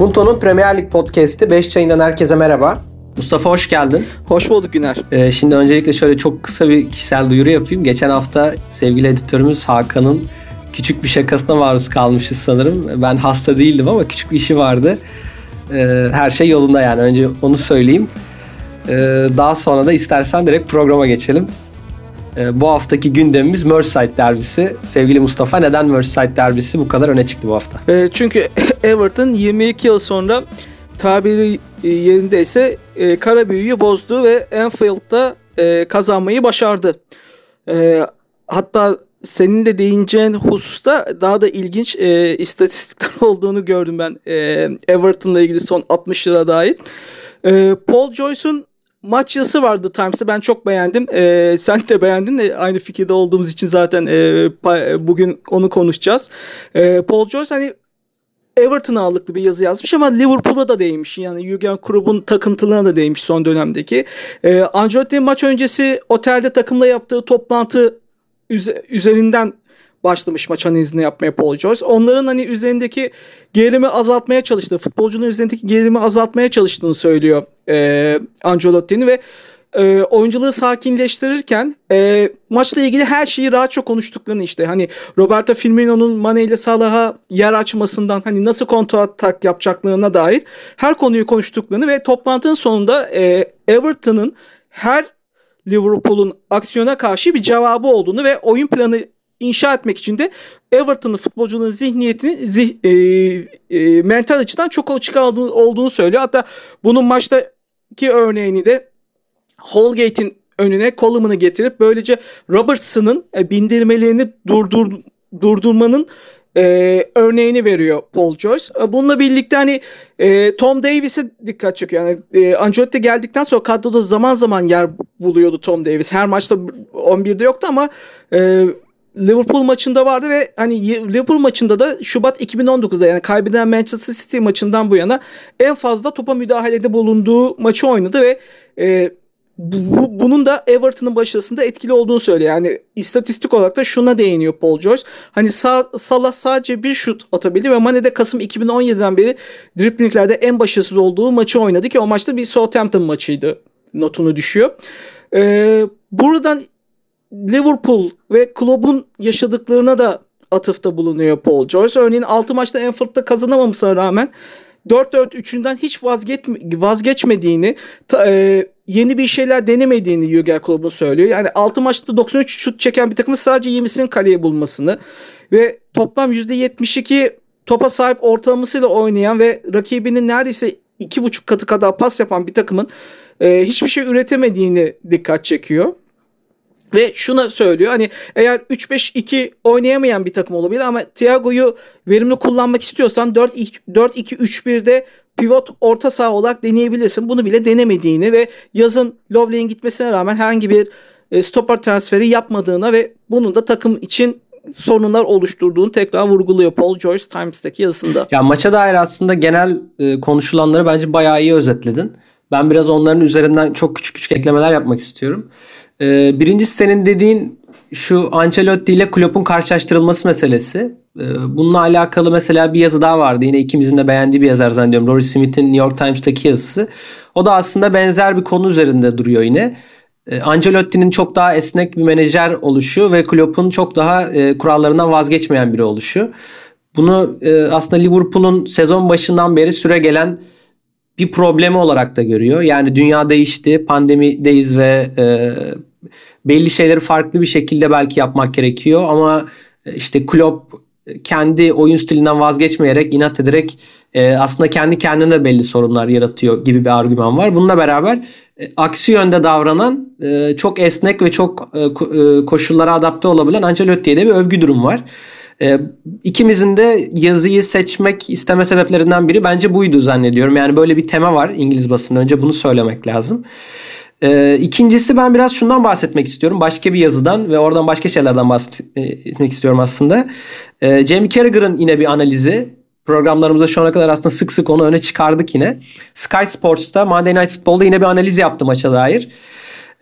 Punto'nun Premier Lig Podcast'i 5 çayından herkese merhaba. Mustafa hoş geldin. Hoş bulduk Güner. Ee, şimdi öncelikle şöyle çok kısa bir kişisel duyuru yapayım. Geçen hafta sevgili editörümüz Hakan'ın küçük bir şakasına maruz kalmışız sanırım. Ben hasta değildim ama küçük bir işi vardı. Ee, her şey yolunda yani önce onu söyleyeyim. Ee, daha sonra da istersen direkt programa geçelim. Ee, bu haftaki gündemimiz Merseyside derbisi. Sevgili Mustafa neden Merseyside derbisi bu kadar öne çıktı bu hafta? E, çünkü Everton 22 yıl sonra tabiri yerindeyse e, kara büyüyü bozdu ve Anfield'da e, kazanmayı başardı. E, hatta senin de değineceğin hususta daha da ilginç e, istatistikler olduğunu gördüm ben e, Everton'la ilgili son 60 lira dair. E, Paul Joyce'un maç yazısı vardı Times'te ben çok beğendim. E, sen de beğendin de aynı fikirde olduğumuz için zaten e, bugün onu konuşacağız. E, Paul Joyce hani Everton'a ağırlıklı bir yazı yazmış ama Liverpool'a da değinmiş. Yani Jurgen Klopp'un takıntılarına da değinmiş son dönemdeki. E, Ancelotti maç öncesi otelde takımla yaptığı toplantı üzerinden başlamış maç analizini yapmaya Paul Joyce. Onların hani üzerindeki gerilimi azaltmaya çalıştığı, futbolcunun üzerindeki gerilimi azaltmaya çalıştığını söylüyor e, Ancelotti'nin ve e, oyuncuları sakinleştirirken e, maçla ilgili her şeyi rahatça konuştuklarını işte hani Roberto Firmino'nun Mane ile Salah'a yer açmasından hani nasıl kontrol atak yapacaklarına dair her konuyu konuştuklarını ve toplantının sonunda e, Everton'ın her Liverpool'un aksiyona karşı bir cevabı olduğunu ve oyun planı inşa etmek için de Everton'ın futbolcunun zihniyetini zih, e, e, mental açıdan çok açık olduğunu, olduğunu söylüyor. Hatta bunun maçtaki örneğini de Holgate'in önüne kolumunu getirip böylece Robertson'ın e, bindirmelerini durdur, durdurmanın e, örneğini veriyor Paul Joyce. E, bununla birlikte hani e, Tom Davis'e dikkat çekiyor. Yani e, Ancelotti geldikten sonra kadroda zaman zaman yer buluyordu Tom Davis. Her maçta 11'de yoktu ama e, Liverpool maçında vardı ve hani Liverpool maçında da Şubat 2019'da yani kaybeden Manchester City maçından bu yana en fazla topa müdahalede bulunduğu maçı oynadı ve e, bu, bunun da Everton'ın başarısında etkili olduğunu söylüyor. Yani istatistik olarak da şuna değiniyor Paul Joyce. Hani sağ, Salah sadece bir şut atabildi ve Mane de Kasım 2017'den beri driplinglerde en başarısız olduğu maçı oynadı ki o maçta bir Southampton maçıydı notunu düşüyor. Ee, buradan Liverpool ve kulübün yaşadıklarına da atıfta bulunuyor Paul Joyce. Örneğin 6 maçta Anfield'da kazanamamasına rağmen 4-4-3'ünden hiç vazgeç, vazgeçmediğini, ta, e, yeni bir şeyler denemediğini Jurgen Klopp'un söylüyor. Yani 6 maçta 93 şut çeken bir takımın sadece 20'sinin kaleye bulmasını ve toplam %72 topa sahip ortalamasıyla oynayan ve rakibinin neredeyse 2,5 katı kadar pas yapan bir takımın e, hiçbir şey üretemediğini dikkat çekiyor. Ve şuna söylüyor hani eğer 3-5-2 oynayamayan bir takım olabilir ama Thiago'yu verimli kullanmak istiyorsan 4-2-3-1'de pivot orta saha olarak deneyebilirsin. Bunu bile denemediğini ve yazın Lovely'in gitmesine rağmen herhangi bir e, stopper transferi yapmadığına ve bunun da takım için sorunlar oluşturduğunu tekrar vurguluyor Paul George Times'taki yazısında. Ya maça dair aslında genel e, konuşulanları bence bayağı iyi özetledin. Ben biraz onların üzerinden çok küçük küçük eklemeler yapmak istiyorum. Ee, birincisi senin dediğin şu Ancelotti ile Klopp'un karşılaştırılması meselesi. Ee, bununla alakalı mesela bir yazı daha vardı. Yine ikimizin de beğendiği bir yazar zannediyorum. Rory Smith'in New York Times'taki yazısı. O da aslında benzer bir konu üzerinde duruyor yine. Ee, Ancelotti'nin çok daha esnek bir menajer oluşu ve Klopp'un çok daha e, kurallarından vazgeçmeyen biri oluşu. Bunu e, aslında Liverpool'un sezon başından beri süre gelen bir problemi olarak da görüyor. Yani dünya değişti, pandemideyiz ve e, belli şeyleri farklı bir şekilde belki yapmak gerekiyor ama e, işte Klopp kendi oyun stilinden vazgeçmeyerek inat ederek e, aslında kendi kendine belli sorunlar yaratıyor gibi bir argüman var. Bununla beraber e, aksi yönde davranan e, çok esnek ve çok e, e koşullara adapte olabilen Ancelotti'ye de bir övgü durum var. E, ikimizin de yazıyı seçmek isteme sebeplerinden biri bence buydu zannediyorum. Yani böyle bir tema var İngiliz basında. Önce bunu söylemek lazım. Ee, ikincisi ben biraz şundan bahsetmek istiyorum. Başka bir yazıdan ve oradan başka şeylerden bahsetmek istiyorum aslında. Ee, Jamie Carragher'ın yine bir analizi. Programlarımızda şu ana kadar aslında sık sık onu öne çıkardık yine. Sky Sports'ta Monday Night Football'da yine bir analiz yaptı maça dair.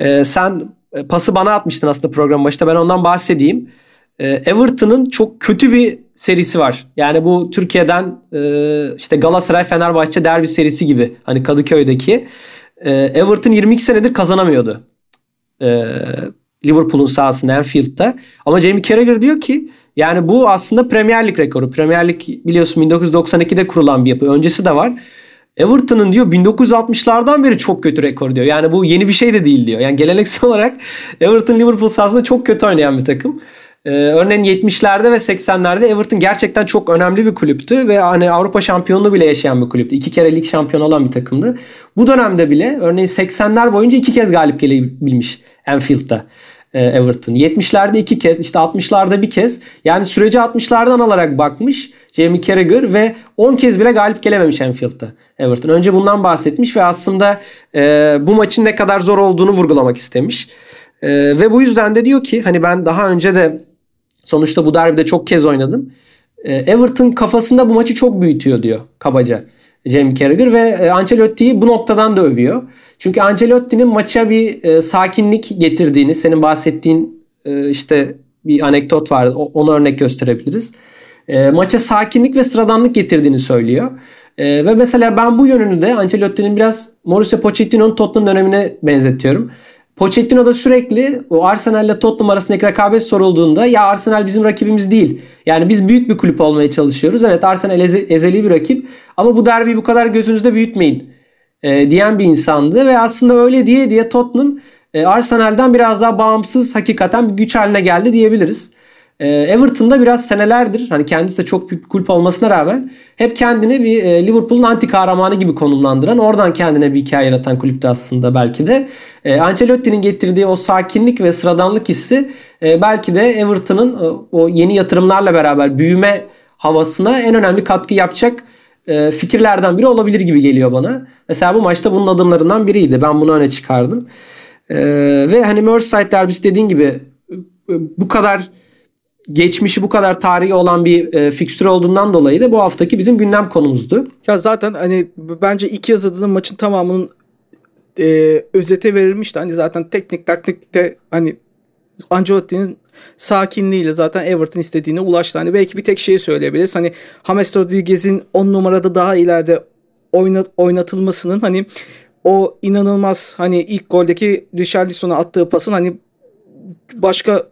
Ee, sen pası bana atmıştın aslında program başında. Ben ondan bahsedeyim. e, Everton'ın çok kötü bir serisi var. Yani bu Türkiye'den e, işte Galatasaray Fenerbahçe derbi serisi gibi. Hani Kadıköy'deki. E, Everton 22 senedir kazanamıyordu. E, Liverpool'un sahasında Anfield'da. Ama Jamie Carragher diyor ki yani bu aslında Premier Lig rekoru. Premier Lig biliyorsun 1992'de kurulan bir yapı. Öncesi de var. Everton'ın diyor 1960'lardan beri çok kötü rekor diyor. Yani bu yeni bir şey de değil diyor. Yani geleneksel olarak Everton Liverpool sahasında çok kötü oynayan bir takım. Ee, örneğin 70'lerde ve 80'lerde Everton gerçekten çok önemli bir kulüptü ve hani Avrupa şampiyonluğu bile yaşayan bir kulüptü. İki kere lig şampiyonu olan bir takımdı. Bu dönemde bile örneğin 80'ler boyunca iki kez galip gelebilmiş Anfield'da. E, Everton. 70'lerde iki kez işte 60'larda bir kez yani süreci 60'lardan alarak bakmış Jamie Carragher ve 10 kez bile galip gelememiş Anfield'da Everton. Önce bundan bahsetmiş ve aslında e, bu maçın ne kadar zor olduğunu vurgulamak istemiş. E, ve bu yüzden de diyor ki hani ben daha önce de sonuçta bu derbide çok kez oynadım. E, Everton kafasında bu maçı çok büyütüyor diyor kabaca. Jamie Carragher ve e, Ancelotti'yi bu noktadan da övüyor. Çünkü Ancelotti'nin maça bir e, sakinlik getirdiğini, senin bahsettiğin işte bir anekdot var. Onu örnek gösterebiliriz. Maça sakinlik ve sıradanlık getirdiğini söylüyor. Ve mesela ben bu yönünü de Ancelotti'nin biraz Mauricio Pochettino'nun Tottenham dönemine benzetiyorum. Pochettino da sürekli o Arsenal ile Tottenham arasındaki rekabet sorulduğunda ya Arsenal bizim rakibimiz değil. Yani biz büyük bir kulüp olmaya çalışıyoruz. Evet Arsenal eze, ezeli bir rakip ama bu derbiyi bu kadar gözünüzde büyütmeyin e, diyen bir insandı ve aslında öyle diye diye Tottenham e, Arsenal'den biraz daha bağımsız hakikaten bir güç haline geldi diyebiliriz. E, Everton'da biraz senelerdir hani kendisi de çok büyük kulüp olmasına rağmen hep kendini bir e, Liverpool'un anti kahramanı gibi konumlandıran oradan kendine bir hikaye yaratan kulüptü aslında belki de. E, Ancelotti'nin getirdiği o sakinlik ve sıradanlık hissi e, belki de Everton'ın e, o yeni yatırımlarla beraber büyüme havasına en önemli katkı yapacak fikirlerden biri olabilir gibi geliyor bana. Mesela bu maçta bunun adımlarından biriydi. Ben bunu öne çıkardım. E, ve hani Merseyside derbisi dediğin gibi bu kadar geçmişi bu kadar tarihi olan bir e, fikstür olduğundan dolayı da bu haftaki bizim gündem konumuzdu. Ya zaten hani bence iki yazıda maçın tamamının e, özete verilmişti. Hani zaten teknik taktikte hani Ancelotti'nin sakinliğiyle zaten Everton istediğine ulaştı. Hani belki bir tek şeyi söyleyebiliriz. Hani James Rodriguez'in 10 numarada daha ileride oynat, oynatılmasının hani o inanılmaz hani ilk goldeki Richarlison'a attığı pasın hani başka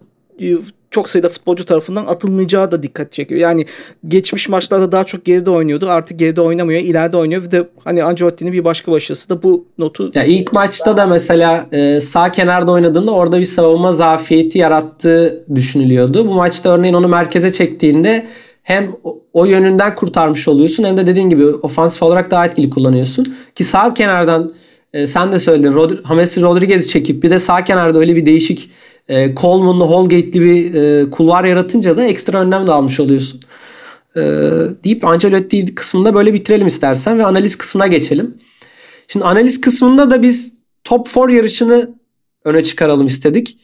çok sayıda futbolcu tarafından atılmayacağı da dikkat çekiyor. Yani geçmiş maçlarda daha çok geride oynuyordu. Artık geride oynamıyor. ileride oynuyor. Ve de hani Ancelotti'nin bir başka başarısı da bu notu. Ya ilk maçta da mesela e, sağ kenarda oynadığında orada bir savunma zafiyeti yarattığı düşünülüyordu. Bu maçta örneğin onu merkeze çektiğinde hem o yönünden kurtarmış oluyorsun hem de dediğin gibi ofansif olarak daha etkili kullanıyorsun. Ki sağ kenardan e, sen de söyledin Rod James Rodriguez'i çekip bir de sağ kenarda öyle bir değişik e, Coleman'lı Holgate'li bir e, kulvar yaratınca da ekstra önlem de almış oluyorsun. E, deyip Ancelotti kısmında böyle bitirelim istersen ve analiz kısmına geçelim. Şimdi analiz kısmında da biz top 4 yarışını öne çıkaralım istedik.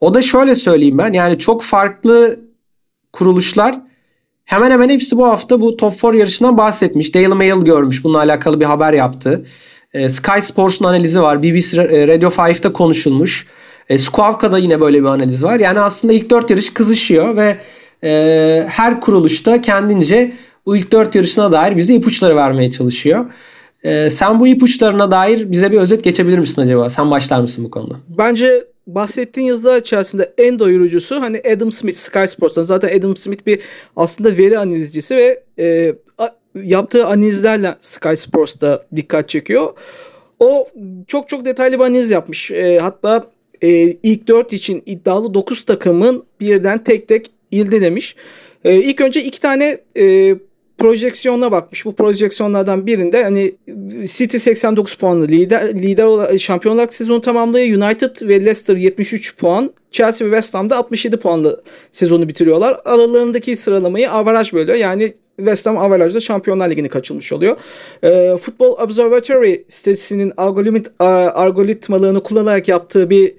O da şöyle söyleyeyim ben yani çok farklı kuruluşlar hemen hemen hepsi bu hafta bu top 4 yarışından bahsetmiş. Daily Mail görmüş bununla alakalı bir haber yaptı. E, Sky Sports'un analizi var. BBC Radio 5'te konuşulmuş. E, Squawka'da yine böyle bir analiz var. Yani aslında ilk dört yarış kızışıyor ve e, her kuruluşta kendince bu ilk dört yarışına dair bize ipuçları vermeye çalışıyor. E, sen bu ipuçlarına dair bize bir özet geçebilir misin acaba? Sen başlar mısın bu konuda? Bence bahsettiğin yazılar içerisinde en doyurucusu hani Adam Smith Sky Sports'tan. Zaten Adam Smith bir aslında veri analizcisi ve e, yaptığı analizlerle Sky Sports'ta dikkat çekiyor. O çok çok detaylı bir analiz yapmış. E, hatta e, ilk 4 için iddialı 9 takımın birden tek tek demiş. E, ilk önce iki tane e, projeksiyona bakmış. Bu projeksiyonlardan birinde hani City 89 puanlı lider lider olarak şampiyonlar sezonu tamamlıyor. United ve Leicester 73 puan. Chelsea ve West Ham'da 67 puanlı sezonu bitiriyorlar. Aralarındaki sıralamayı averaj bölüyor. Yani West Ham averajda Şampiyonlar Ligi'ni kaçılmış oluyor. E, Football Observatory sitesinin algoritm, algoritmalığını kullanarak yaptığı bir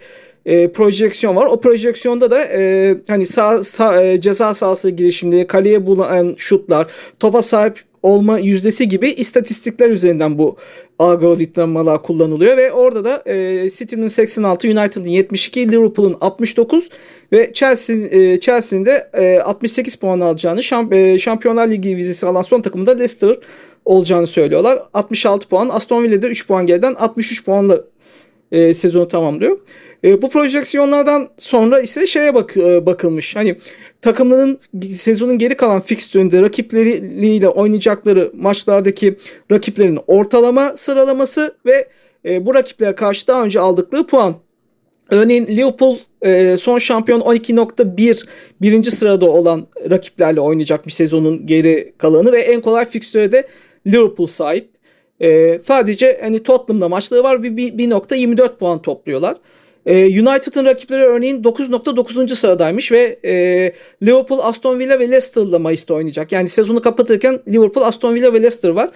e, projeksiyon var. O projeksiyonda da e, hani sağ, sağ, e, ceza sahası girişimleri, kaleye bulan şutlar, topa sahip olma yüzdesi gibi istatistikler üzerinden bu algoritmalar kullanılıyor ve orada da e, City'nin 86, United'ın 72, Liverpool'un 69 ve Chelsea e, Chelsea'nin de e, 68 puan alacağını şamp, e, Şampiyonlar Ligi vizesi alan son takımında Leicester olacağını söylüyorlar. 66 puan. Aston Villa'da 3 puan geriden 63 puanla e, sezonu tamamlıyor. E, bu projeksiyonlardan sonra ise şeye bak, e, bakılmış. Hani takımların sezonun geri kalan fikstüründe rakipleriyle oynayacakları maçlardaki rakiplerin ortalama sıralaması ve e, bu rakiplere karşı daha önce aldıkları puan. Örneğin Liverpool e, son şampiyon 12.1 birinci sırada olan rakiplerle oynayacak bir sezonun geri kalanı ve en kolay fikstüre de Liverpool sahip. E, sadece hani Tottenham'da maçları var bir 1.24 puan topluyorlar. E, United'ın rakipleri örneğin 9.9. sıradaymış ve e, Liverpool, Aston Villa ve Leicester'la Mayıs'ta oynayacak. Yani sezonu kapatırken Liverpool, Aston Villa ve Leicester var.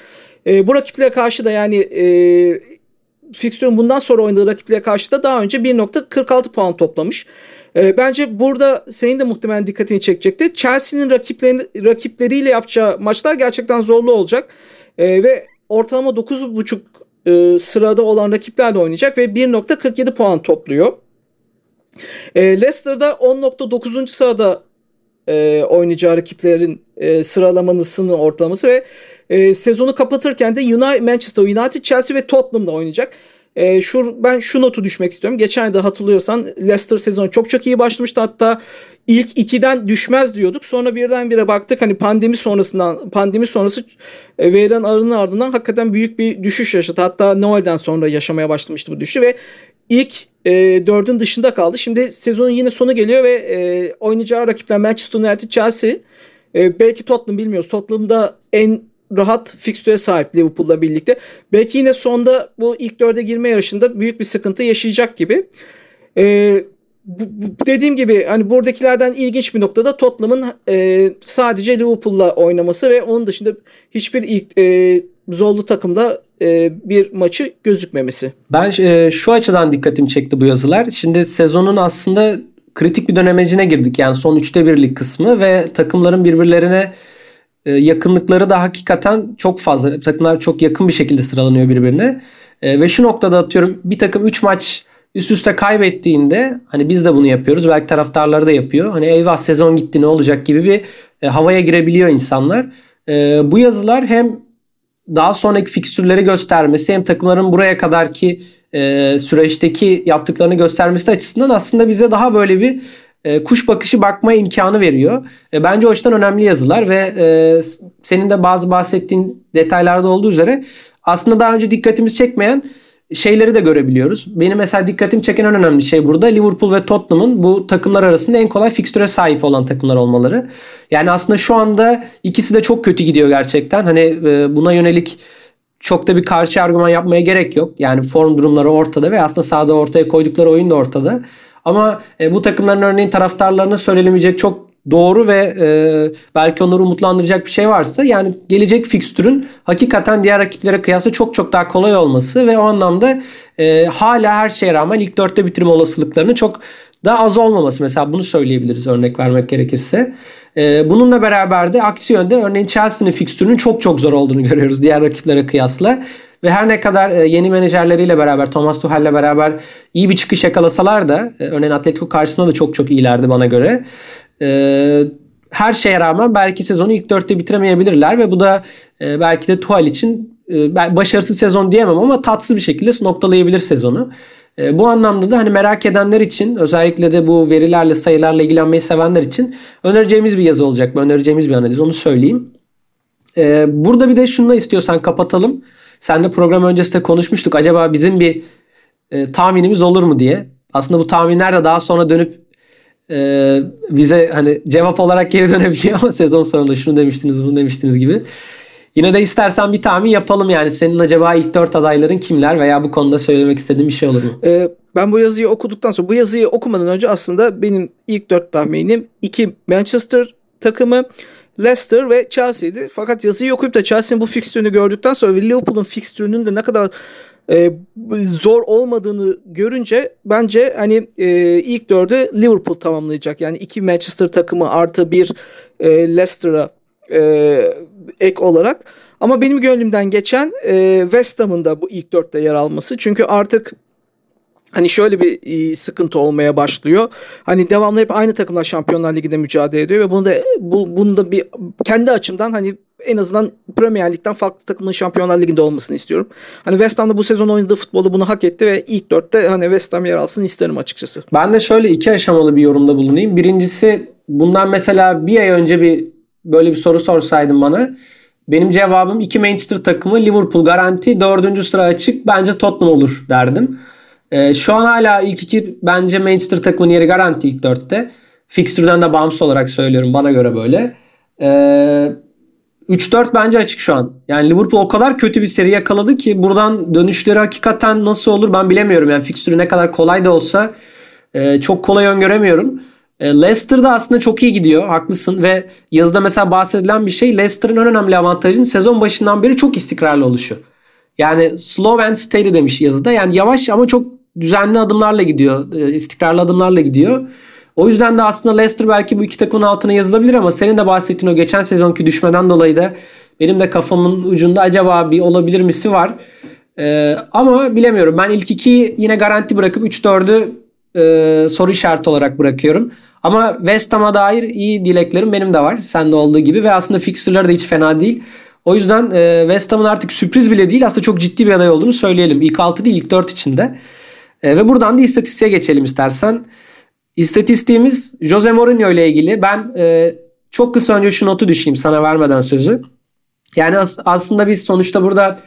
E, bu rakiplere karşı da yani e, fiksiyon bundan sonra oynadığı rakiplere karşı da daha önce 1.46 puan toplamış. E, bence burada senin de muhtemelen dikkatini çekecekti. Chelsea'nin rakipleri, rakipleriyle yapacağı maçlar gerçekten zorlu olacak. E, ve ortalama 9.5 e, sırada olan rakiplerle oynayacak ve 1.47 puan topluyor. E, Leicester'da 10.9. sırada e, oynayacağı rakiplerin e, sıralamasının ortalaması ve e, sezonu kapatırken de United, Manchester United, Chelsea ve Tottenham'da oynayacak. E, şu ben şu notu düşmek istiyorum. Geçen de hatırlıyorsan Leicester sezonu çok çok iyi başlamıştı. Hatta ilk ikiden düşmez diyorduk. Sonra birdenbire baktık hani pandemi sonrasından pandemi sonrası e, verilen arının ardından hakikaten büyük bir düşüş yaşadı. Hatta Noel'den sonra yaşamaya başlamıştı bu düşüşü ve ilk e, dördün dışında kaldı. Şimdi sezonun yine sonu geliyor ve e, oynayacağı rakipler Manchester United, Chelsea, e, belki Tottenham bilmiyoruz. Tottenham'da en rahat fikstüre sahip Liverpool'la birlikte. Belki yine sonda bu ilk dörde girme yarışında büyük bir sıkıntı yaşayacak gibi. Ee, bu, bu, dediğim gibi hani buradakilerden ilginç bir noktada Tottenham'ın e, sadece Liverpool'la oynaması ve onun dışında hiçbir ilk e, zorlu takımda e, bir maçı gözükmemesi. Ben e, şu açıdan dikkatimi çekti bu yazılar. Şimdi sezonun aslında kritik bir dönemecine girdik. Yani son üçte birlik kısmı ve takımların birbirlerine yakınlıkları da hakikaten çok fazla. Takımlar çok yakın bir şekilde sıralanıyor birbirine. E, ve şu noktada atıyorum bir takım 3 maç üst üste kaybettiğinde hani biz de bunu yapıyoruz. Belki taraftarları da yapıyor. Hani eyvah sezon gitti ne olacak gibi bir e, havaya girebiliyor insanlar. E, bu yazılar hem daha sonraki fikstürleri göstermesi hem takımların buraya kadarki e, süreçteki yaptıklarını göstermesi açısından aslında bize daha böyle bir e, kuş bakışı bakma imkanı veriyor. E, bence o açıdan önemli yazılar ve e, senin de bazı bahsettiğin detaylarda olduğu üzere aslında daha önce dikkatimiz çekmeyen şeyleri de görebiliyoruz. Benim mesela dikkatim çeken en önemli şey burada Liverpool ve Tottenham'ın bu takımlar arasında en kolay fikstüre sahip olan takımlar olmaları. Yani aslında şu anda ikisi de çok kötü gidiyor gerçekten. Hani buna yönelik çok da bir karşı argüman yapmaya gerek yok. Yani form durumları ortada ve aslında sahada ortaya koydukları oyun da ortada. Ama e, bu takımların örneğin taraftarlarına söylenemeyecek çok doğru ve e, belki onları umutlandıracak bir şey varsa yani gelecek fikstürün hakikaten diğer rakiplere kıyasla çok çok daha kolay olması ve o anlamda e, hala her şeye rağmen ilk dörtte bitirme olasılıklarını çok daha az olmaması. Mesela bunu söyleyebiliriz örnek vermek gerekirse. E, bununla beraber de aksi yönde örneğin Chelsea'nin fikstürünün çok çok zor olduğunu görüyoruz diğer rakiplere kıyasla. Ve her ne kadar e, yeni menajerleriyle beraber Thomas Tuchel'le beraber iyi bir çıkış yakalasalar da e, örneğin Atletico karşısında da çok çok iyilerdi bana göre. E, her şeye rağmen belki sezonu ilk dörtte bitiremeyebilirler ve bu da belki de Tuchel için başarısız sezon diyemem ama tatsız bir şekilde noktalayabilir sezonu. Bu anlamda da hani merak edenler için özellikle de bu verilerle sayılarla ilgilenmeyi sevenler için önereceğimiz bir yazı olacak. Önereceğimiz bir analiz onu söyleyeyim. Burada bir de şunu istiyorsan kapatalım. Seninle program öncesinde konuşmuştuk. Acaba bizim bir e, tahminimiz olur mu diye. Aslında bu tahminler de daha sonra dönüp e, bize hani cevap olarak geri dönebiliyor ama sezon sonunda şunu demiştiniz bunu demiştiniz gibi. Yine de istersen bir tahmin yapalım yani. Senin acaba ilk dört adayların kimler veya bu konuda söylemek istediğin bir şey olur mu? Ee, ben bu yazıyı okuduktan sonra bu yazıyı okumadan önce aslında benim ilk dört tahminim iki Manchester takımı, Leicester ve Chelsea'ydi. Fakat yazıyı okuyup da Chelsea'nin bu fikstürünü gördükten sonra ve Liverpool'un fikstürünün de ne kadar e, zor olmadığını görünce bence hani e, ilk dördü Liverpool tamamlayacak. Yani iki Manchester takımı artı bir e, Leicester'a e, ek olarak. Ama benim gönlümden geçen e, West Ham'ın da bu ilk dörtte yer alması. Çünkü artık Hani şöyle bir sıkıntı olmaya başlıyor. Hani devamlı hep aynı takımlar Şampiyonlar Ligi'nde mücadele ediyor ve bunu da bu bunu da bir kendi açımdan hani en azından Premier Lig'den farklı takımın Şampiyonlar Ligi'nde olmasını istiyorum. Hani West Ham'da bu sezon oynadığı futbolu bunu hak etti ve ilk dörtte hani West Ham yer alsın isterim açıkçası. Ben de şöyle iki aşamalı bir yorumda bulunayım. Birincisi bundan mesela bir ay önce bir böyle bir soru sorsaydın bana benim cevabım iki Manchester takımı Liverpool garanti dördüncü sıra açık bence Tottenham olur derdim. Ee, şu an hala ilk iki bence Manchester takımının yeri garanti ilk dörtte. Fixture'dan da bağımsız olarak söylüyorum bana göre böyle. Ee, 3-4 bence açık şu an. Yani Liverpool o kadar kötü bir seri yakaladı ki buradan dönüşleri hakikaten nasıl olur ben bilemiyorum. Yani fixture ne kadar kolay da olsa e, çok kolay öngöremiyorum. E, Leicester da aslında çok iyi gidiyor. Haklısın ve yazıda mesela bahsedilen bir şey Leicester'ın en önemli avantajının sezon başından beri çok istikrarlı oluşu. Yani slow and steady demiş yazıda. Yani yavaş ama çok düzenli adımlarla gidiyor. E, istikrarlı adımlarla gidiyor. O yüzden de aslında Leicester belki bu iki takımın altına yazılabilir ama senin de bahsettiğin o geçen sezonki düşmeden dolayı da benim de kafamın ucunda acaba bir olabilir misi var. Ee, ama bilemiyorum. Ben ilk iki yine garanti bırakıp 3-4'ü e, soru işareti olarak bırakıyorum. Ama West Ham'a dair iyi dileklerim benim de var. Sende olduğu gibi ve aslında fixture'ları da hiç fena değil. O yüzden e, West Ham'ın artık sürpriz bile değil aslında çok ciddi bir aday olduğunu söyleyelim. İlk 6 değil ilk 4 içinde. E, ve buradan da istatistiğe geçelim istersen. İstatistiğimiz Jose Mourinho ile ilgili. Ben e, çok kısa önce şu notu düşeyim sana vermeden sözü. Yani as- aslında biz sonuçta burada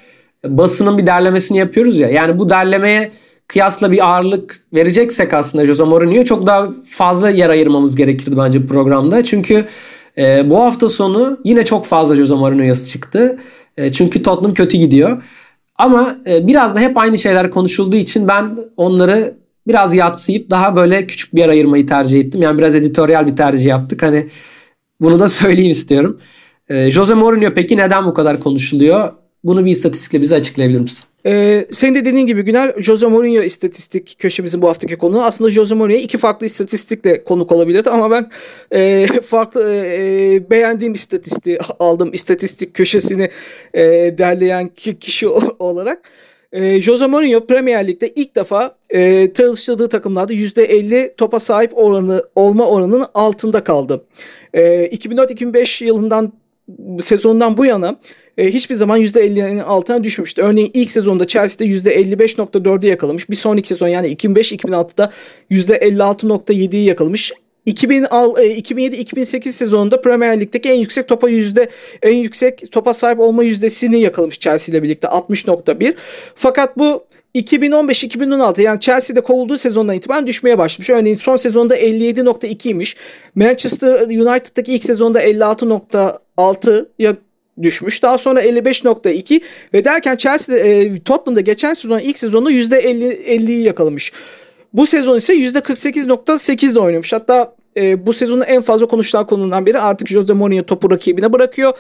basının bir derlemesini yapıyoruz ya. Yani bu derlemeye kıyasla bir ağırlık vereceksek aslında Jose Mourinho'ya çok daha fazla yer ayırmamız gerekirdi bence programda. Çünkü e, bu hafta sonu yine çok fazla Jose Mourinho yazısı çıktı. E, çünkü Tottenham kötü gidiyor. Ama e, biraz da hep aynı şeyler konuşulduğu için ben onları biraz yatsıyıp daha böyle küçük bir yer ayırmayı tercih ettim. Yani biraz editoryal bir tercih yaptık. Hani bunu da söyleyeyim istiyorum. E, Jose Mourinho peki neden bu kadar konuşuluyor? Bunu bir istatistikle bize açıklayabilir misin? Ee, senin de dediğin gibi Güner, Jose Mourinho istatistik köşemizin bu haftaki konu. Aslında Jose Mourinho iki farklı istatistikle konuk olabilirdi ama ben e, farklı e, beğendiğim istatistiği aldım. istatistik köşesini e, derleyen kişi olarak. E, Jose Mourinho Premier Lig'de ilk defa e, çalıştırdığı takımlarda %50 topa sahip oranı olma oranının altında kaldı. E, 2004-2005 yılından sezondan bu yana e, hiçbir zaman %50'nin altına düşmemişti. Örneğin ilk sezonda Chelsea'de %55.4'ü yakalamış. Bir sonraki sezon yani 2005-2006'da %56.7'yi yakalamış. 2007-2008 e, sezonunda Premier Lig'deki en yüksek topa yüzde en yüksek topa sahip olma yüzdesini yakalamış Chelsea ile birlikte 60.1. Fakat bu 2015-2016 yani Chelsea'de kovulduğu sezondan itibaren düşmeye başlamış. Örneğin son sezonda 57.2'ymiş. Manchester United'daki ilk sezonda 56.6 ya düşmüş. Daha sonra 55.2 ve derken Chelsea e, Tottenham'da geçen sezon ilk sezonda %50'yi yakalamış. Bu sezon ise %48.8 ile oynamış. Hatta e, bu sezonun en fazla konuşulan konularından biri artık Jose Mourinho topu rakibine bırakıyor.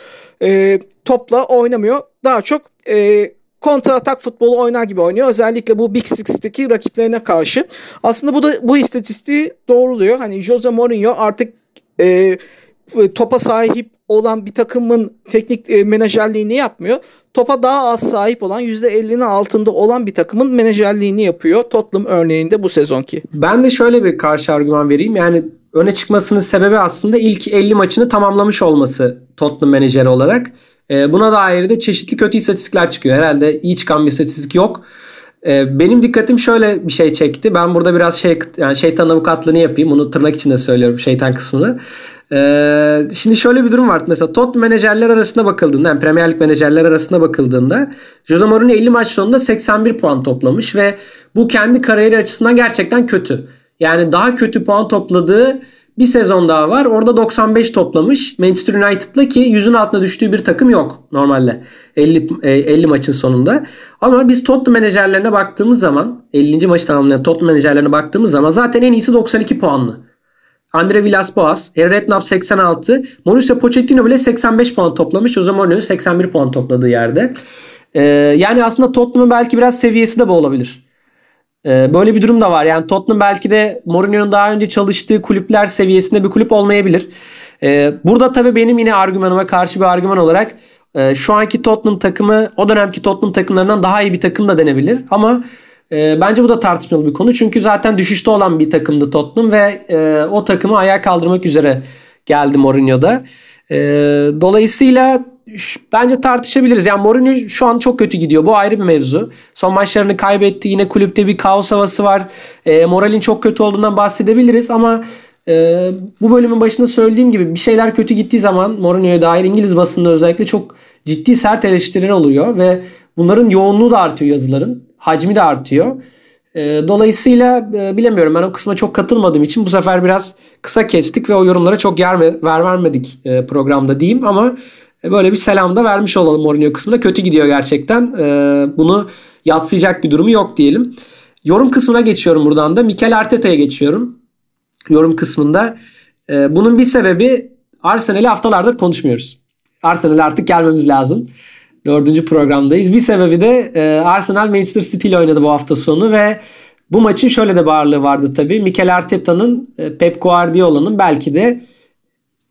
E, topla oynamıyor. Daha çok e, kontra atak futbolu oynar gibi oynuyor. Özellikle bu Big Six'teki rakiplerine karşı. Aslında bu da bu istatistiği doğruluyor. Hani Jose Mourinho artık e, topa sahip olan bir takımın teknik e, menajerliğini yapmıyor. Topa daha az sahip olan %50'nin altında olan bir takımın menajerliğini yapıyor. Tottenham örneğinde bu sezonki. Ben de şöyle bir karşı argüman vereyim. Yani öne çıkmasının sebebi aslında ilk 50 maçını tamamlamış olması Tottenham menajeri olarak. E, buna dair de çeşitli kötü istatistikler çıkıyor. Herhalde iyi çıkan bir istatistik yok. E, benim dikkatim şöyle bir şey çekti. Ben burada biraz şey yani şeytan avukatlığını yapayım. Bunu tırnak içinde söylüyorum şeytan kısmını. Ee, şimdi şöyle bir durum var. Mesela Tot menajerler arasında bakıldığında, yani Premier Lig menajerler arasında bakıldığında Jose Mourinho 50 maç sonunda 81 puan toplamış ve bu kendi kariyeri açısından gerçekten kötü. Yani daha kötü puan topladığı bir sezon daha var. Orada 95 toplamış. Manchester United'la ki yüzün altına düştüğü bir takım yok normalde. 50 50 e, maçın sonunda. Ama biz Tottenham menajerlerine baktığımız zaman 50. maçı tamamlayan Tottenham menajerlerine baktığımız zaman zaten en iyisi 92 puanlı. Andre Villas-Boas, Harry Redknapp 86, Mauricio Pochettino bile 85 puan toplamış. O zaman Mourinho 81 puan topladığı yerde. Ee, yani aslında Tottenham'ın belki biraz seviyesi de bu olabilir. Ee, böyle bir durum da var. Yani Tottenham belki de Mourinho'nun daha önce çalıştığı kulüpler seviyesinde bir kulüp olmayabilir. E, burada tabii benim yine argümanıma karşı bir argüman olarak e, şu anki Tottenham takımı o dönemki Tottenham takımlarından daha iyi bir takım da denebilir. Ama e, bence bu da tartışmalı bir konu. Çünkü zaten düşüşte olan bir takımdı Tottenham ve e, o takımı ayağa kaldırmak üzere geldi Mourinho'da. E, dolayısıyla bence tartışabiliriz. Yani Mourinho şu an çok kötü gidiyor. Bu ayrı bir mevzu. Son maçlarını kaybetti. Yine kulüpte bir kaos havası var. E, moralin çok kötü olduğundan bahsedebiliriz ama e, bu bölümün başında söylediğim gibi bir şeyler kötü gittiği zaman Mourinho'ya dair İngiliz basında özellikle çok ciddi sert eleştiriler oluyor ve bunların yoğunluğu da artıyor yazıların. Hacmi de artıyor. E, dolayısıyla e, bilemiyorum ben o kısma çok katılmadığım için bu sefer biraz kısa kestik ve o yorumlara çok yer ver vermedik e, programda diyeyim ama e, böyle bir selam da vermiş olalım Mourinho kısmına. Kötü gidiyor gerçekten. Bunu yatsıyacak bir durumu yok diyelim. Yorum kısmına geçiyorum buradan da. Mikel Arteta'ya geçiyorum. Yorum kısmında. Bunun bir sebebi Arsenal'i haftalardır konuşmuyoruz. Arsenal artık gelmemiz lazım. Dördüncü programdayız. Bir sebebi de Arsenal Manchester City ile oynadı bu hafta sonu ve bu maçın şöyle de bağırlığı vardı tabii. Mikel Arteta'nın Pep Guardiola'nın belki de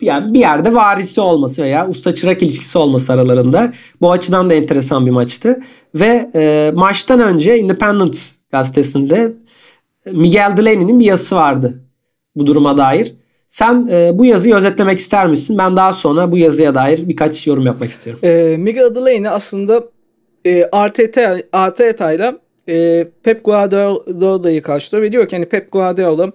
yani bir yerde varisi olması veya usta çırak ilişkisi olması aralarında. Bu açıdan da enteresan bir maçtı. Ve e, maçtan önce Independent gazetesinde Miguel Delaney'nin bir yazısı vardı bu duruma dair. Sen e, bu yazıyı özetlemek ister misin? Ben daha sonra bu yazıya dair birkaç yorum yapmak istiyorum. E, Miguel Delaney aslında e, Arteta, Arteta ile e, Pep Guardiola'yı karşılıyor ve diyor ki hani Pep Guardiola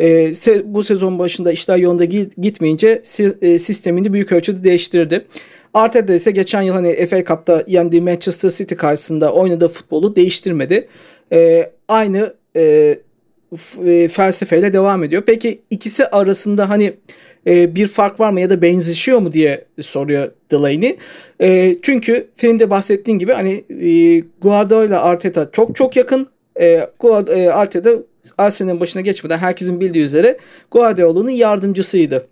e, bu sezon başında işler yolunda gitmeyince e, sistemini büyük ölçüde değiştirdi. Arteta ise geçen yıl hani FA Cup'ta yendiği Manchester City karşısında oynadığı futbolu değiştirmedi. E, aynı e, e, felsefeyle devam ediyor. Peki ikisi arasında hani e, bir fark var mı ya da benzeşiyor mu diye soruyor Delaney. E, çünkü senin de bahsettiğin gibi hani e, Guardiola Arteta çok çok yakın. E, e Arteta Arsenal'in başına geçmeden herkesin bildiği üzere Guardiola'nın yardımcısıydı.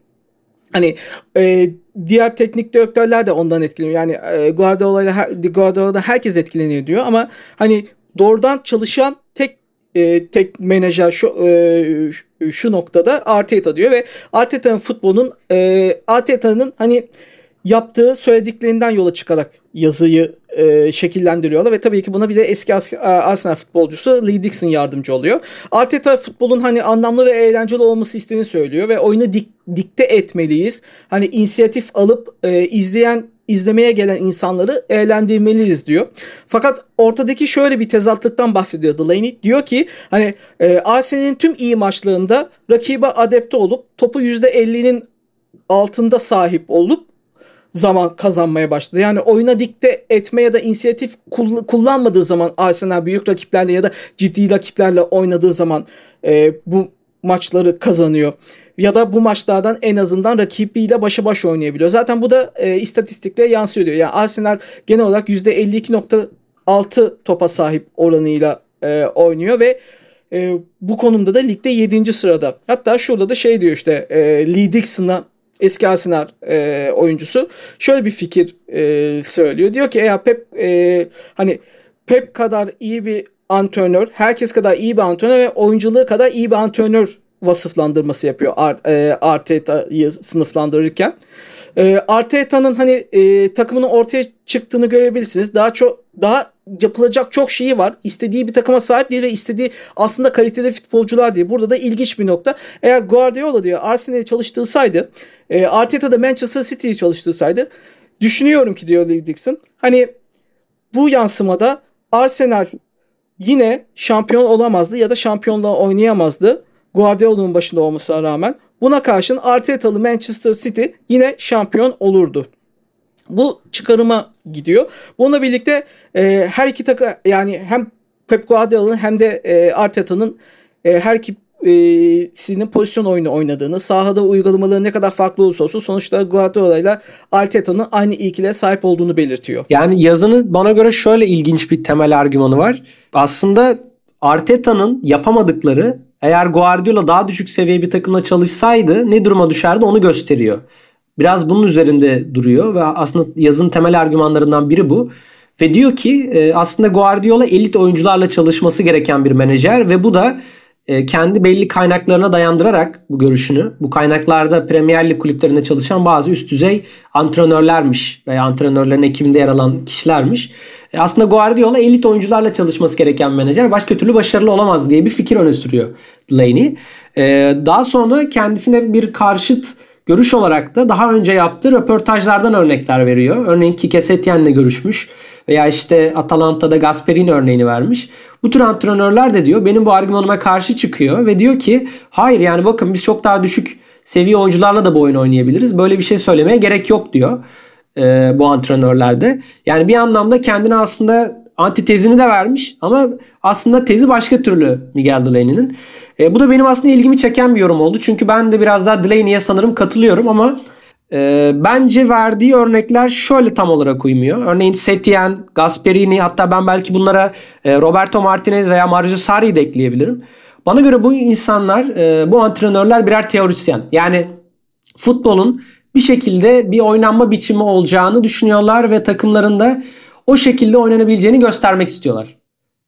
Hani e, diğer teknik direktörler de ondan etkileniyor. Yani e, Guardiola'da Guardiola'da herkes etkileniyor diyor ama hani doğrudan çalışan tek e, tek menajer şu e, şu noktada Arteta diyor ve Arteta'nın futbolun e, Arteta'nın hani yaptığı söylediklerinden yola çıkarak yazıyı e, şekillendiriyorlar ve tabii ki buna bir de eski Arsenal futbolcusu Lee Dixon yardımcı oluyor. Arteta futbolun hani anlamlı ve eğlenceli olması istediğini söylüyor ve oyunu dik, dikte etmeliyiz. Hani inisiyatif alıp e, izleyen izlemeye gelen insanları eğlendirmeliyiz diyor. Fakat ortadaki şöyle bir tezatlıktan bahsediyor Delaney. Diyor ki hani e, Arsenal'in tüm iyi maçlarında rakibe adepte olup topu %50'nin altında sahip olup zaman kazanmaya başladı. Yani oyuna dikte etme ya da inisiyatif kullanmadığı zaman Arsenal büyük rakiplerle ya da ciddi rakiplerle oynadığı zaman e, bu maçları kazanıyor. Ya da bu maçlardan en azından rakibiyle başa baş oynayabiliyor. Zaten bu da e, istatistikle yansıyor diyor. Yani Arsenal genel olarak %52.6 topa sahip oranıyla e, oynuyor ve e, bu konumda da ligde 7. sırada. Hatta şurada da şey diyor işte e, Lee Dixon'a eski Arsenal e, oyuncusu şöyle bir fikir e, söylüyor. Diyor ki ya Pep e, hani Pep kadar iyi bir antrenör, herkes kadar iyi bir antrenör ve oyunculuğu kadar iyi bir antrenör vasıflandırması yapıyor e, Arteta'yı sınıflandırırken. E, Arteta'nın hani e, takımının ortaya çıktığını görebilirsiniz. Daha çok daha yapılacak çok şeyi var. İstediği bir takıma sahip değil ve istediği aslında kaliteli futbolcular diye. Burada da ilginç bir nokta. Eğer Guardiola diyor Arsenal'i çalıştırsaydı, e, Arteta da Manchester City'yi çalıştırsaydı düşünüyorum ki diyor Lee Dixon. Hani bu yansımada Arsenal yine şampiyon olamazdı ya da şampiyonluğa oynayamazdı. Guardiola'nın başında olmasına rağmen. Buna karşın Arteta'lı Manchester City yine şampiyon olurdu. Bu çıkarıma gidiyor. Bununla birlikte e, her iki takı yani hem Pep Guardiola'nın hem de e, Arteta'nın e, her iki e, pozisyon oyunu oynadığını, sahada uygulamaları ne kadar farklı olursa olsun sonuçta Guardiola ile Arteta'nın aynı ilkile sahip olduğunu belirtiyor. Yani yazının bana göre şöyle ilginç bir temel argümanı var. Aslında Arteta'nın yapamadıkları eğer Guardiola daha düşük seviye bir takımla çalışsaydı ne duruma düşerdi onu gösteriyor. Biraz bunun üzerinde duruyor ve aslında yazın temel argümanlarından biri bu. Ve diyor ki e, aslında Guardiola elit oyuncularla çalışması gereken bir menajer ve bu da kendi belli kaynaklarına dayandırarak bu görüşünü, bu kaynaklarda Premier Lig kulüplerinde çalışan bazı üst düzey antrenörlermiş veya antrenörlerin ekibinde yer alan kişilermiş. E, aslında Guardiola elit oyuncularla çalışması gereken menajer. Başka türlü başarılı olamaz diye bir fikir öne sürüyor Delaney. E, daha sonra kendisine bir karşıt görüş olarak da daha önce yaptığı röportajlardan örnekler veriyor. Örneğin Kike Setyen'le görüşmüş veya işte Atalanta'da Gasperini örneğini vermiş. Bu tür antrenörler de diyor benim bu argümanıma karşı çıkıyor ve diyor ki hayır yani bakın biz çok daha düşük seviye oyuncularla da bu oyunu oynayabiliriz. Böyle bir şey söylemeye gerek yok diyor e, bu antrenörlerde. Yani bir anlamda kendine aslında antitezini de vermiş ama aslında tezi başka türlü Miguel Delaney'nin. E, bu da benim aslında ilgimi çeken bir yorum oldu. Çünkü ben de biraz daha Delaney'e sanırım katılıyorum ama e, bence verdiği örnekler şöyle tam olarak uymuyor. Örneğin Setien, Gasperini hatta ben belki bunlara e, Roberto Martinez veya Mario Sarri'yi de ekleyebilirim. Bana göre bu insanlar, e, bu antrenörler birer teorisyen. Yani futbolun bir şekilde bir oynanma biçimi olacağını düşünüyorlar ve takımlarında o şekilde oynanabileceğini göstermek istiyorlar.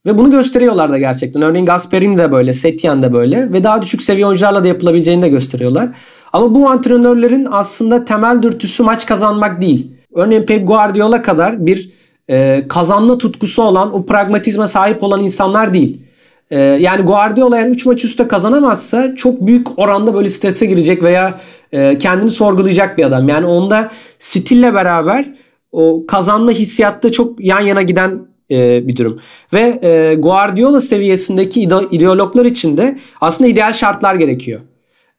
Ve bunu gösteriyorlar da gerçekten. Örneğin Gasperini de böyle, Setien de böyle ve daha düşük seviye oyuncularla da yapılabileceğini de gösteriyorlar. Ama bu antrenörlerin aslında temel dürtüsü maç kazanmak değil. Örneğin Pep Guardiola kadar bir e, kazanma tutkusu olan, o pragmatizme sahip olan insanlar değil. E, yani Guardiola eğer 3 maç üstte kazanamazsa çok büyük oranda böyle strese girecek veya e, kendini sorgulayacak bir adam. Yani onda stille beraber o kazanma hissiyatta çok yan yana giden e, bir durum. Ve e, Guardiola seviyesindeki ideologlar için de aslında ideal şartlar gerekiyor.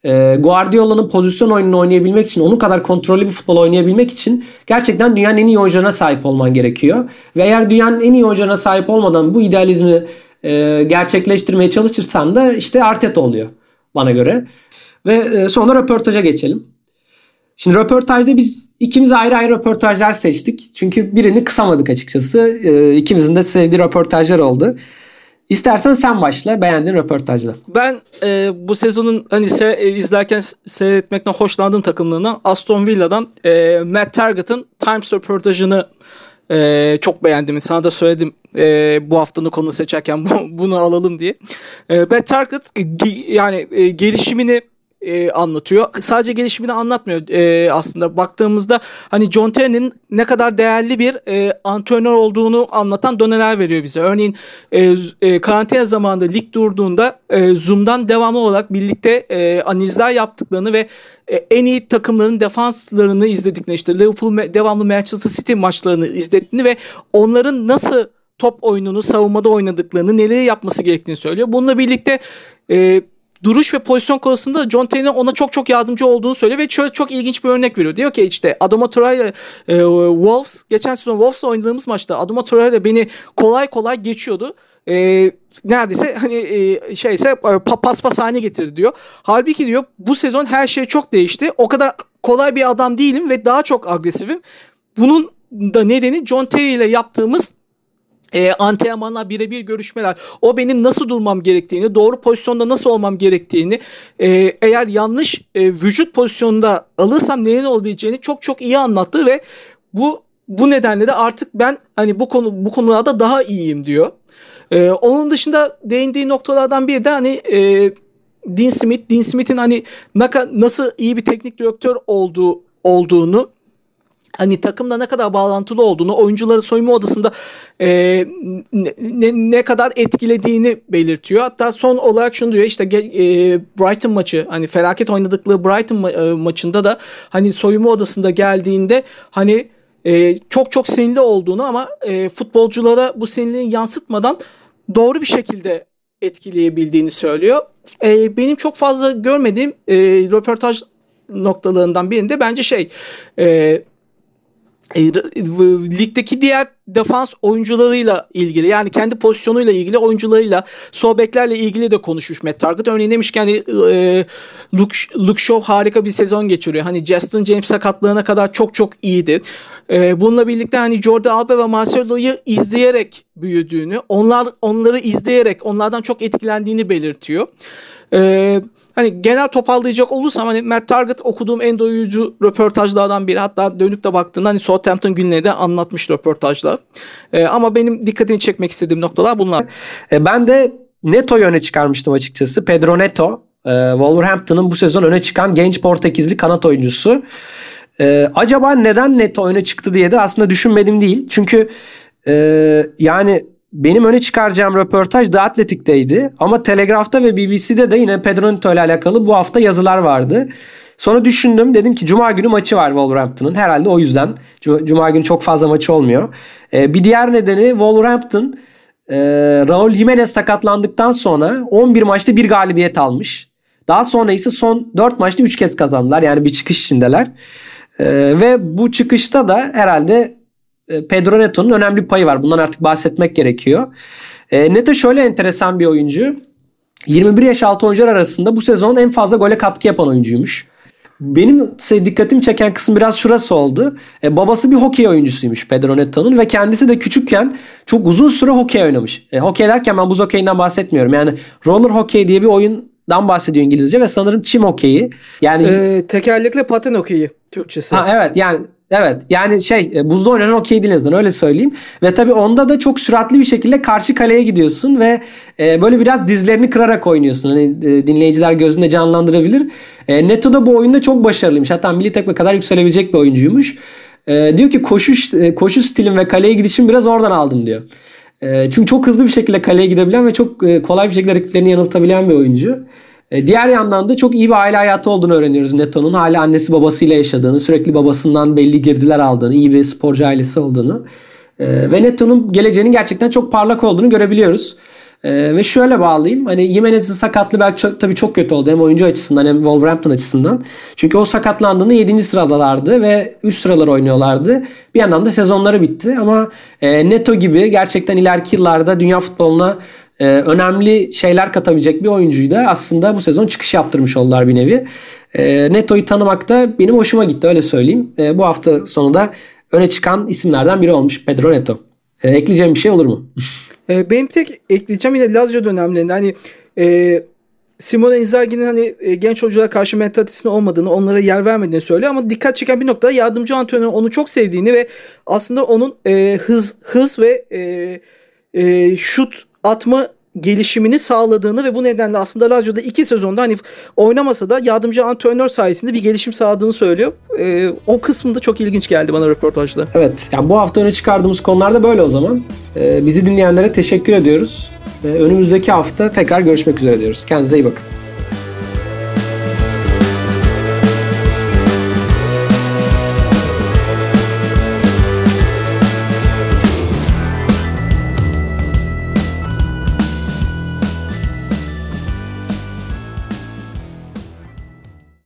E, Guardiola'nın pozisyon oyununu oynayabilmek için, onun kadar kontrollü bir futbol oynayabilmek için gerçekten dünyanın en iyi oyuncularına sahip olman gerekiyor. Ve eğer dünyanın en iyi oyuncularına sahip olmadan bu idealizmi e, gerçekleştirmeye çalışırsan da işte Arteta oluyor bana göre. Ve e, sonra röportaja geçelim. Şimdi röportajda biz ikimiz ayrı ayrı röportajlar seçtik. Çünkü birini kısamadık açıkçası. E, ikimizin de sevdiği röportajlar oldu. İstersen sen başla beğendiğin röportajla. Ben e, bu sezonun hani se, e, izlerken seyretmekten hoşlandığım takımlığına Aston Villa'dan e, Matt Targett'ın Times röportajını e, çok beğendim. Sana da söyledim e, bu haftanın konu seçerken bu, bunu alalım diye. E, Matt Targett yani e, gelişimini e, anlatıyor. Sadece gelişimini anlatmıyor e, aslında. Baktığımızda hani John Terry'nin ne kadar değerli bir e, antrenör olduğunu anlatan doneler veriyor bize. Örneğin e, e, karantina zamanında lig durduğunda e, Zoom'dan devamlı olarak birlikte e, analizler yaptıklarını ve e, en iyi takımların defanslarını izlediklerini işte Liverpool devamlı Manchester City maçlarını izlettiğini ve onların nasıl top oyununu savunmada oynadıklarını, neleri yapması gerektiğini söylüyor. Bununla birlikte e, duruş ve pozisyon konusunda John Terry'nin ona çok çok yardımcı olduğunu söylüyor ve şöyle çok ilginç bir örnek veriyor. Diyor ki işte Adama Traore e, Wolves geçen sezon Wolves'la oynadığımız maçta Adama Traore beni kolay kolay geçiyordu. E, neredeyse hani e, şeyse e, paspas haline getirdi diyor. Halbuki diyor bu sezon her şey çok değişti. O kadar kolay bir adam değilim ve daha çok agresifim. Bunun da nedeni John Terry ile yaptığımız e, antrenmanlar birebir görüşmeler o benim nasıl durmam gerektiğini doğru pozisyonda nasıl olmam gerektiğini e, eğer yanlış e, vücut pozisyonunda alırsam neyin olabileceğini çok çok iyi anlattı ve bu bu nedenle de artık ben hani bu konu bu konularda daha iyiyim diyor. E, onun dışında değindiği noktalardan bir de hani e, Dean Smith, Dean Smith'in hani nasıl iyi bir teknik direktör olduğu olduğunu hani takımda ne kadar bağlantılı olduğunu, oyuncuları soyunma odasında e, ne, ne kadar etkilediğini belirtiyor. Hatta son olarak şunu diyor işte e, Brighton maçı hani felaket oynadıkları Brighton ma- e, maçında da hani soyunma odasında geldiğinde hani e, çok çok sinirli olduğunu ama e, futbolculara bu sinirliği yansıtmadan doğru bir şekilde etkileyebildiğini söylüyor. E, benim çok fazla görmediğim e, röportaj noktalarından birinde bence şey e, e, ligdeki diğer defans oyuncularıyla ilgili yani kendi pozisyonuyla ilgili oyuncularıyla sohbetlerle ilgili de konuşmuş Matt Target. Örneğin demiş ki hani e, Luke, Luke Shaw harika bir sezon geçiriyor. Hani Justin James sakatlığına kadar çok çok iyiydi. E, bununla birlikte hani Jordi Alba ve Marcelo'yu izleyerek büyüdüğünü, onlar onları izleyerek onlardan çok etkilendiğini belirtiyor. Ee, hani genel toparlayacak olursam hani Matt Target okuduğum en doyurucu röportajlardan biri. Hatta dönüp de baktığında hani Southampton günleri de anlatmış röportajlar. Ee, ama benim dikkatini çekmek istediğim noktalar bunlar. E, ben de Neto'yu öne çıkarmıştım açıkçası. Pedro Neto. E, Wolverhampton'ın bu sezon öne çıkan genç Portekizli kanat oyuncusu. E, acaba neden Neto öne çıktı diye de aslında düşünmedim değil. Çünkü e, yani benim öne çıkaracağım röportaj The Athletic'teydi. Ama Telegraph'ta ve BBC'de de yine Pedro Neto ile alakalı bu hafta yazılar vardı. Sonra düşündüm dedim ki Cuma günü maçı var Wolverhampton'ın. Herhalde o yüzden. Cuma günü çok fazla maçı olmuyor. Ee, bir diğer nedeni Wolverhampton e, Raul Jimenez sakatlandıktan sonra 11 maçta bir galibiyet almış. Daha sonra ise son 4 maçta 3 kez kazandılar. Yani bir çıkış içindeler. Ee, ve bu çıkışta da herhalde e, Pedro Neto'nun önemli bir payı var. Bundan artık bahsetmek gerekiyor. E, Neto şöyle enteresan bir oyuncu. 21 yaş altı oyuncular arasında bu sezon en fazla gole katkı yapan oyuncuymuş. Benim dikkatimi çeken kısım biraz şurası oldu. E, babası bir hokey oyuncusuymuş Pedro Neto'nun ve kendisi de küçükken çok uzun süre hokey oynamış. E, hokey derken ben buz hokeyinden bahsetmiyorum. Yani roller hokey diye bir oyundan bahsediyor İngilizce ve sanırım çim hokeyi. Yani ee, tekerlekli paten hokeyi Türkçesi. Ha, evet yani Evet yani şey e, buzda oynanan okey değil azından öyle söyleyeyim. Ve tabii onda da çok süratli bir şekilde karşı kaleye gidiyorsun ve e, böyle biraz dizlerini kırarak oynuyorsun. Hani e, dinleyiciler gözünde canlandırabilir. E, Neto da bu oyunda çok başarılıymış. Hatta milli takıma kadar yükselebilecek bir oyuncuymuş. E, diyor ki koşu e, koşu stilim ve kaleye gidişim biraz oradan aldım diyor. E, çünkü çok hızlı bir şekilde kaleye gidebilen ve çok e, kolay bir şekilde rakiplerini yanıltabilen bir oyuncu. E, diğer yandan da çok iyi bir aile hayatı olduğunu öğreniyoruz Neto'nun. Hala annesi babasıyla yaşadığını, sürekli babasından belli girdiler aldığını, iyi bir sporcu ailesi olduğunu. E, ve Neto'nun geleceğinin gerçekten çok parlak olduğunu görebiliyoruz. Ee, ve şöyle bağlayayım. Hani Jimenez'in sakatlığı belki çok, tabii çok kötü oldu. Hem oyuncu açısından hem Wolverhampton açısından. Çünkü o sakatlandığında 7. sıradalardı ve üst sıralar oynuyorlardı. Bir yandan da sezonları bitti. Ama e, Neto gibi gerçekten ileriki yıllarda dünya futboluna e, önemli şeyler katabilecek bir oyuncuyu da aslında bu sezon çıkış yaptırmış oldular bir nevi. E, Neto'yu tanımak da benim hoşuma gitti öyle söyleyeyim. E, bu hafta sonu da öne çıkan isimlerden biri olmuş Pedro Neto. E, ekleyeceğim bir şey olur mu? e, benim tek ekleyeceğim yine Lazio dönemlerinde hani e, Simone Inzaghi'nin hani e, genç oyunculara karşı mentalitesinin olmadığını, onlara yer vermediğini söylüyor ama dikkat çeken bir nokta yardımcı antrenör onu çok sevdiğini ve aslında onun e, hız hız ve e, e, şut atma gelişimini sağladığını ve bu nedenle aslında Lazio'da iki sezonda hani oynamasa da yardımcı antrenör sayesinde bir gelişim sağladığını söylüyor. Ee, o kısmında çok ilginç geldi bana röportajda. Evet. Yani bu hafta öne çıkardığımız konularda böyle o zaman. Ee, bizi dinleyenlere teşekkür ediyoruz. Ve önümüzdeki hafta tekrar görüşmek üzere diyoruz. Kendinize iyi bakın.